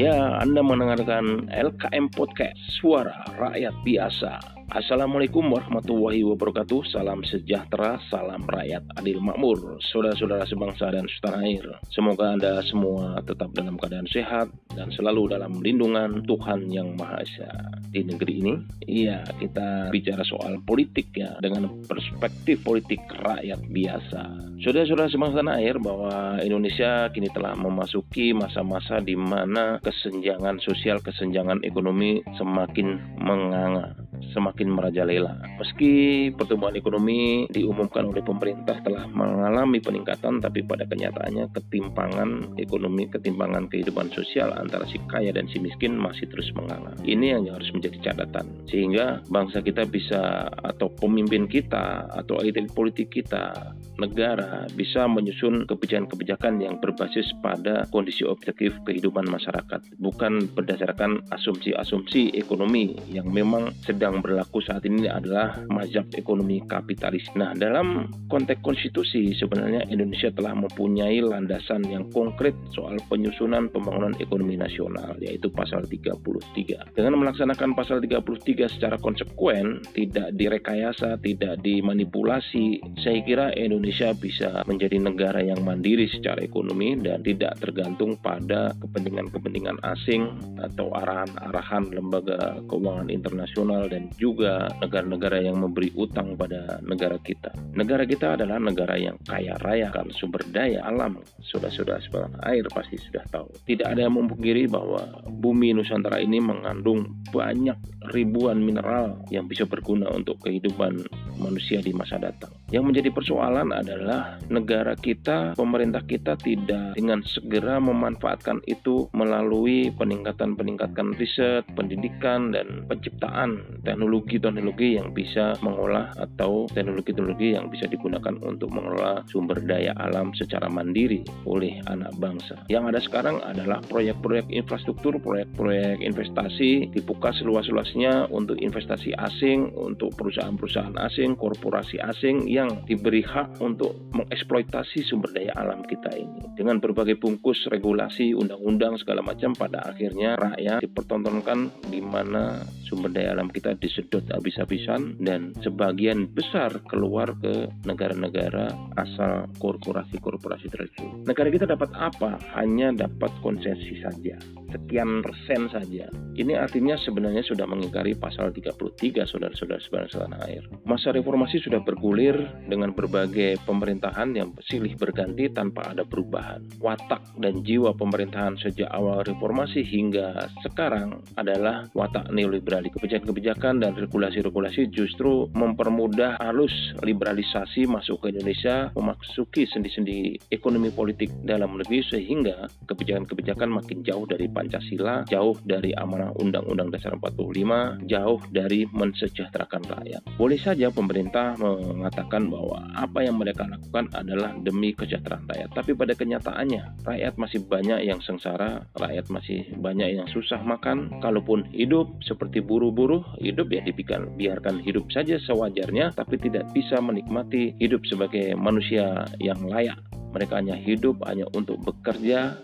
Ya, Anda mendengarkan LKM Podcast, suara rakyat biasa. Assalamualaikum warahmatullahi wabarakatuh. Salam sejahtera, salam rakyat adil makmur. Saudara-saudara sebangsa dan setanah air Semoga Anda semua tetap dalam keadaan sehat Dan selalu dalam lindungan Tuhan Yang Maha Esa. Di negeri ini Iya, kita bicara soal politik ya Dengan perspektif politik rakyat biasa. Saudara-saudara sebangsa tanah air bahwa Indonesia kini telah memasuki masa-masa di mana kesenjangan sosial, kesenjangan ekonomi semakin menganga semakin merajalela. Meski pertumbuhan ekonomi diumumkan oleh pemerintah telah mengalami peningkatan, tapi pada kenyataannya ketimpangan ekonomi, ketimpangan kehidupan sosial antara si kaya dan si miskin masih terus menganga. Ini yang harus menjadi catatan. Sehingga bangsa kita bisa atau pemimpin kita atau elit politik kita, negara bisa menyusun kebijakan-kebijakan yang berbasis pada kondisi objektif kehidupan masyarakat, bukan berdasarkan asumsi-asumsi ekonomi yang memang sedang yang berlaku saat ini adalah mazhab ekonomi kapitalis. Nah, dalam konteks konstitusi sebenarnya Indonesia telah mempunyai landasan yang konkret soal penyusunan pembangunan ekonomi nasional yaitu pasal 33. Dengan melaksanakan pasal 33 secara konsekuen, tidak direkayasa, tidak dimanipulasi, saya kira Indonesia bisa menjadi negara yang mandiri secara ekonomi dan tidak tergantung pada kepentingan-kepentingan asing atau arahan-arahan lembaga keuangan internasional dan dan juga negara-negara yang memberi utang pada negara kita. Negara kita adalah negara yang kaya raya kan sumber daya alam. Sudah-sudah sebarang air pasti sudah tahu. Tidak ada yang memungkiri bahwa bumi Nusantara ini mengandung banyak ribuan mineral yang bisa berguna untuk kehidupan manusia di masa datang. Yang menjadi persoalan adalah negara kita, pemerintah kita tidak dengan segera memanfaatkan itu melalui peningkatan-peningkatan riset, pendidikan, dan penciptaan teknologi-teknologi yang bisa mengolah atau teknologi-teknologi yang bisa digunakan untuk mengelola sumber daya alam secara mandiri oleh anak bangsa. Yang ada sekarang adalah proyek-proyek infrastruktur, proyek-proyek investasi dibuka seluas-luasnya untuk investasi asing, untuk perusahaan-perusahaan asing, korporasi asing yang diberi hak untuk mengeksploitasi sumber daya alam kita ini dengan berbagai bungkus regulasi undang-undang segala macam pada akhirnya rakyat dipertontonkan di mana sumber daya alam kita disedot habis-habisan dan sebagian besar keluar ke negara-negara asal korporasi-korporasi tersebut. Negara kita dapat apa? Hanya dapat konsesi saja, sekian persen saja. Ini artinya sebenarnya sudah mengingkari pasal 33 saudara-saudara sebangsa tanah air. Masa reformasi sudah bergulir dengan berbagai pemerintahan yang silih berganti tanpa ada perubahan. Watak dan jiwa pemerintahan sejak awal reformasi hingga sekarang adalah watak neoliberal. Kebijakan-kebijakan dan regulasi-regulasi justru mempermudah arus liberalisasi masuk ke Indonesia, memasuki sendi-sendi ekonomi politik dalam negeri sehingga kebijakan-kebijakan makin jauh dari Pancasila, jauh dari amanah Undang-Undang Dasar 45, jauh dari mensejahterakan rakyat. Boleh saja pemerintah mengatakan bahwa apa yang mereka lakukan adalah demi kesejahteraan rakyat. Tapi pada kenyataannya, rakyat masih banyak yang sengsara, rakyat masih banyak yang susah makan. Kalaupun hidup seperti buru-buru, hidup ya dibiarkan biarkan hidup saja sewajarnya, tapi tidak bisa menikmati hidup sebagai manusia yang layak. Mereka hanya hidup hanya untuk bekerja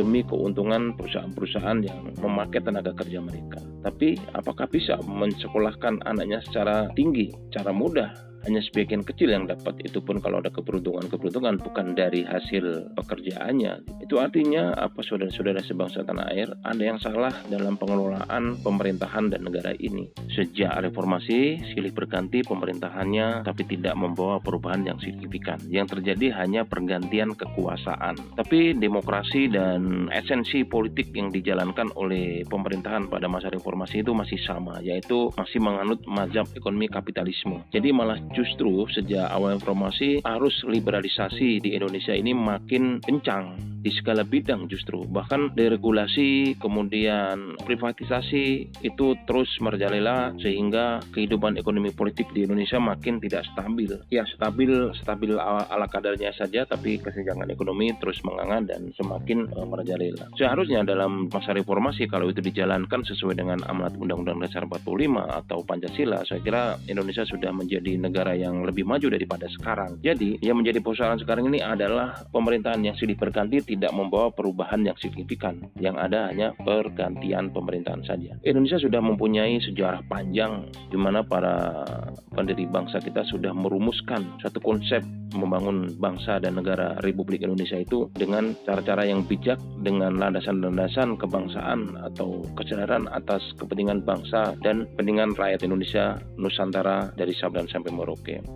demi keuntungan perusahaan-perusahaan yang memakai tenaga kerja mereka. Tapi apakah bisa mensekolahkan anaknya secara tinggi, cara mudah? Hanya sebagian kecil yang dapat. Itu pun kalau ada keberuntungan-keberuntungan bukan dari hasil pekerjaannya. Itu artinya apa saudara-saudara sebangsa tanah air? Ada yang salah dalam pengelolaan pemerintahan dan negara ini. Sejak reformasi silih berganti pemerintahannya tapi tidak membawa perubahan yang signifikan. Yang terjadi hanya pergantian kekuasaan. Tapi demokrasi dan esensi politik yang dijalankan oleh pemerintahan pada masa reformasi itu masih sama yaitu masih menganut mazhab ekonomi kapitalisme. Jadi malah justru sejak awal informasi arus liberalisasi di Indonesia ini makin kencang di segala bidang justru. Bahkan deregulasi kemudian privatisasi itu terus merajalela sehingga kehidupan ekonomi politik di Indonesia makin tidak stabil. Ya stabil stabil ala, kadarnya saja tapi kesenjangan ekonomi terus menganga dan semakin uh, merajalela seharusnya dalam masa reformasi kalau itu dijalankan sesuai dengan amanat Undang-Undang Dasar 45 atau Pancasila saya kira Indonesia sudah menjadi negara negara yang lebih maju daripada sekarang. Jadi, yang menjadi persoalan sekarang ini adalah pemerintahan yang silih berganti tidak membawa perubahan yang signifikan. Yang ada hanya pergantian pemerintahan saja. Indonesia sudah mempunyai sejarah panjang di mana para pendiri bangsa kita sudah merumuskan satu konsep membangun bangsa dan negara Republik Indonesia itu dengan cara-cara yang bijak dengan landasan-landasan kebangsaan atau kesadaran atas kepentingan bangsa dan kepentingan rakyat Indonesia Nusantara dari Sabang sampai Merauke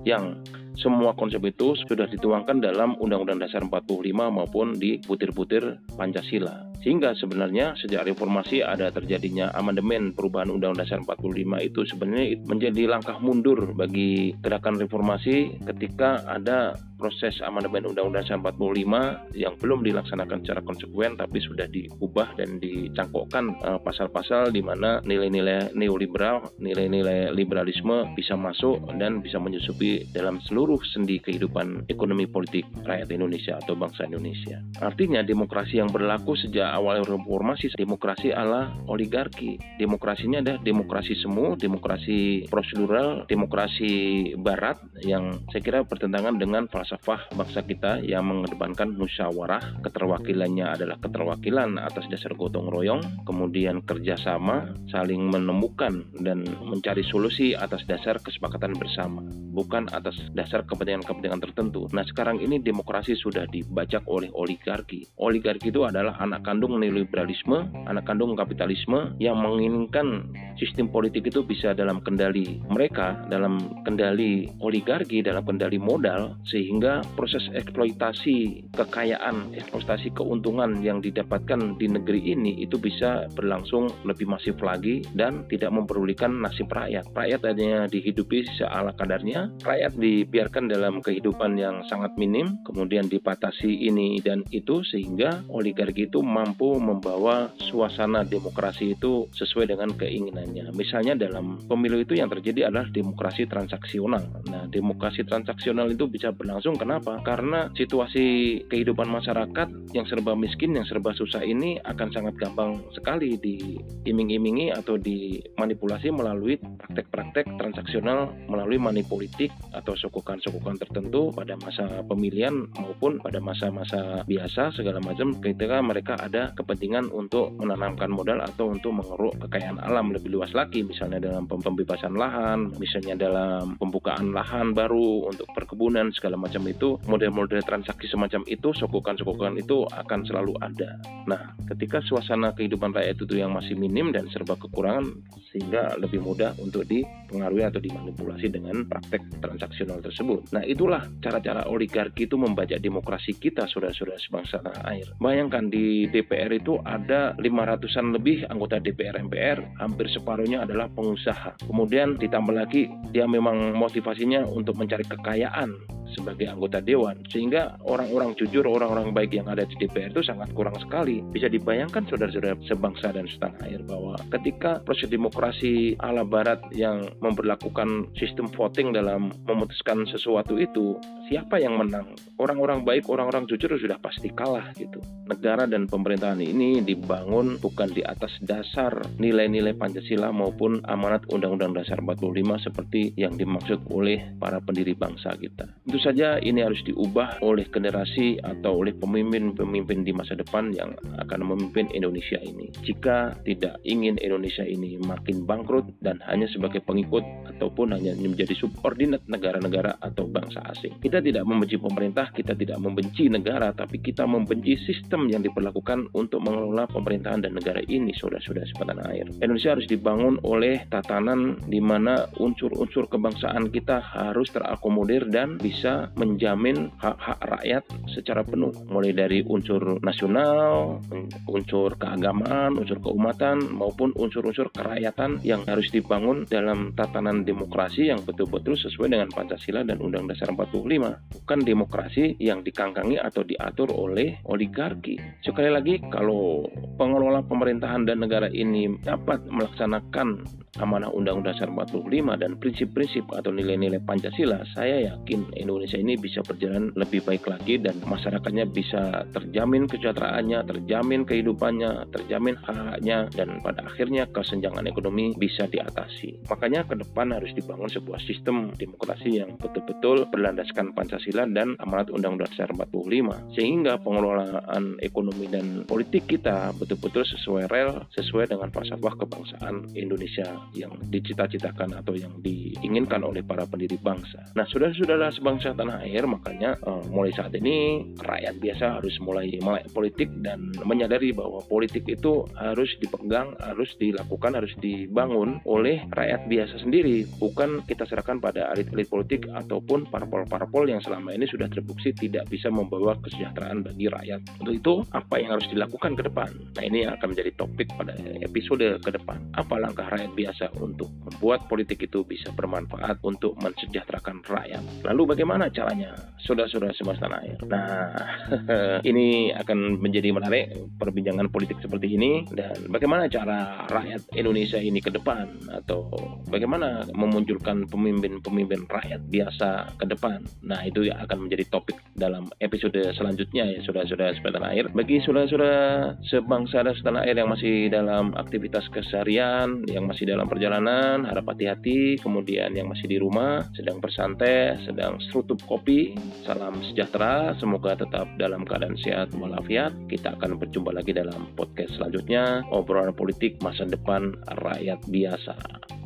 yang semua konsep itu sudah dituangkan dalam Undang-Undang Dasar 45 maupun di butir-butir Pancasila. Sehingga sebenarnya sejak reformasi ada terjadinya amandemen perubahan Undang-Undang Dasar 45 itu sebenarnya menjadi langkah mundur bagi gerakan reformasi ketika ada proses amandemen Undang-Undang Dasar 45 yang belum dilaksanakan secara konsekuen tapi sudah diubah dan dicangkokkan uh, pasal-pasal di mana nilai-nilai neoliberal, nilai-nilai liberalisme bisa masuk dan bisa menyusupi dalam seluruh sendi kehidupan ekonomi politik rakyat Indonesia atau bangsa Indonesia. Artinya demokrasi yang berlaku sejak awal reformasi demokrasi ala oligarki. Demokrasinya ada demokrasi semu, demokrasi prosedural, demokrasi barat yang saya kira bertentangan dengan falsafah bangsa kita yang mengedepankan musyawarah, keterwakilannya adalah keterwakilan atas dasar gotong royong, kemudian kerjasama, saling menemukan dan mencari solusi atas dasar kesepakatan bersama, bukan atas dasar kepentingan-kepentingan tertentu. Nah sekarang ini demokrasi sudah dibajak oleh oligarki. Oligarki itu adalah anak kandung neoliberalisme, anak kandung kapitalisme yang menginginkan sistem politik itu bisa dalam kendali mereka, dalam kendali oligarki, dalam kendali modal, sehingga sehingga proses eksploitasi kekayaan, eksploitasi keuntungan yang didapatkan di negeri ini itu bisa berlangsung lebih masif lagi dan tidak mempedulikan nasib rakyat. Rakyat hanya dihidupi seala kadarnya, rakyat dibiarkan dalam kehidupan yang sangat minim, kemudian dipatasi ini dan itu sehingga oligarki itu mampu membawa suasana demokrasi itu sesuai dengan keinginannya. Misalnya dalam pemilu itu yang terjadi adalah demokrasi transaksional. Nah, demokrasi transaksional itu bisa berlangsung Kenapa? Karena situasi kehidupan masyarakat yang serba miskin, yang serba susah ini akan sangat gampang sekali diiming-imingi atau dimanipulasi melalui praktek-praktek transaksional melalui money politik atau sokokan-sokokan tertentu pada masa pemilihan maupun pada masa-masa biasa segala macam ketika mereka ada kepentingan untuk menanamkan modal atau untuk mengeruk kekayaan alam lebih luas lagi misalnya dalam pembebasan lahan, misalnya dalam pembukaan lahan baru untuk perkebunan segala macam semacam itu, model-model transaksi semacam itu, sokokan-sokokan itu akan selalu ada. Nah, ketika suasana kehidupan rakyat itu yang masih minim dan serba kekurangan, sehingga lebih mudah untuk dipengaruhi atau dimanipulasi dengan praktek transaksional tersebut. Nah, itulah cara-cara oligarki itu membajak demokrasi kita, saudara-saudara sebangsa tanah air. Bayangkan di DPR itu ada 500-an lebih anggota DPR MPR, hampir separuhnya adalah pengusaha. Kemudian ditambah lagi dia memang motivasinya untuk mencari kekayaan sebagai anggota dewan. Sehingga orang-orang jujur orang-orang baik yang ada di DPR itu sangat kurang sekali. Bisa dibayangkan saudara-saudara sebangsa dan setanah air bahwa ketika proses demokrasi ala barat yang memperlakukan sistem voting dalam memutuskan sesuatu itu siapa yang menang? Orang-orang baik orang-orang jujur sudah pasti kalah gitu. Negara dan pemerintahan ini dibangun bukan di atas dasar nilai-nilai Pancasila maupun amanat Undang-Undang Dasar 45 seperti yang dimaksud oleh para pendiri bangsa kita. Itu saja ini harus diubah oleh generasi atau oleh pemimpin-pemimpin di masa depan yang akan memimpin Indonesia ini. Jika tidak ingin Indonesia ini makin bangkrut dan hanya sebagai pengikut ataupun hanya menjadi subordinat negara-negara atau bangsa asing. Kita tidak membenci pemerintah, kita tidak membenci negara, tapi kita membenci sistem yang diperlakukan untuk mengelola pemerintahan dan negara ini, saudara-saudara sepadan air. Indonesia harus dibangun oleh tatanan di mana unsur-unsur kebangsaan kita harus terakomodir dan bisa menjamin hak-hak rakyat secara penuh, mulai dari unsur nasional, unsur keagamaan, unsur keumatan, maupun unsur-unsur kerakyatan yang harus dibangun dalam tatanan demokrasi yang betul-betul sesuai dengan Pancasila dan Undang Dasar 45, bukan demokrasi yang dikangkangi atau diatur oleh oligarki. Sekali lagi, kalau pengelola pemerintahan dan negara ini dapat melaksanakan amanah Undang-Undang Dasar 45 dan prinsip-prinsip atau nilai-nilai Pancasila, saya yakin Indonesia ini bisa berjalan lebih baik lagi dan masyarakatnya bisa terjamin kesejahteraannya, terjamin kehidupannya, terjamin hak-haknya dan pada akhirnya kesenjangan ekonomi bisa diatasi. Makanya ke depan harus dibangun sebuah sistem demokrasi yang betul-betul berlandaskan Pancasila dan amanat Undang-Undang Dasar 45 sehingga pengelolaan ekonomi dan politik kita betul-betul sesuai rel, sesuai dengan falsafah kebangsaan Indonesia yang dicita-citakan atau yang diinginkan oleh para pendiri bangsa. Nah, saudara-saudara sebangsa tanah air, makanya uh, mulai saat ini rakyat biasa harus mulai melek politik dan menyadari bahwa politik itu harus dipegang, harus dilakukan, harus dibangun oleh rakyat biasa sendiri, bukan kita serahkan pada elit-elit politik ataupun parpol-parpol yang selama ini sudah terbukti tidak bisa membawa kesejahteraan bagi rakyat. Untuk itu, apa yang harus dilakukan ke depan? Nah, ini akan menjadi topik pada episode ke depan. Apa langkah rakyat biasa untuk membuat politik itu bisa bermanfaat untuk mensejahterakan rakyat. Lalu bagaimana caranya? Saudara-saudara semesta tanah air. Nah, ini akan menjadi menarik perbincangan politik seperti ini dan bagaimana cara rakyat Indonesia ini ke depan atau bagaimana memunculkan pemimpin-pemimpin rakyat biasa ke depan. Nah, itu akan menjadi topik dalam episode selanjutnya ya saudara-saudara semesta air. Bagi saudara-saudara sebangsa dan setanah air yang masih dalam aktivitas keseharian, yang masih dalam perjalanan, harap hati-hati. Kemudian yang masih di rumah, sedang bersantai, sedang serutup kopi. Salam sejahtera, semoga tetap dalam keadaan sehat walafiat. Kita akan berjumpa lagi dalam podcast selanjutnya, obrolan politik masa depan rakyat biasa.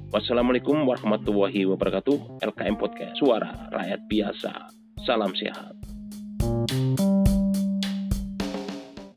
Wassalamualaikum warahmatullahi wabarakatuh. LKM Podcast, suara rakyat biasa. Salam sehat.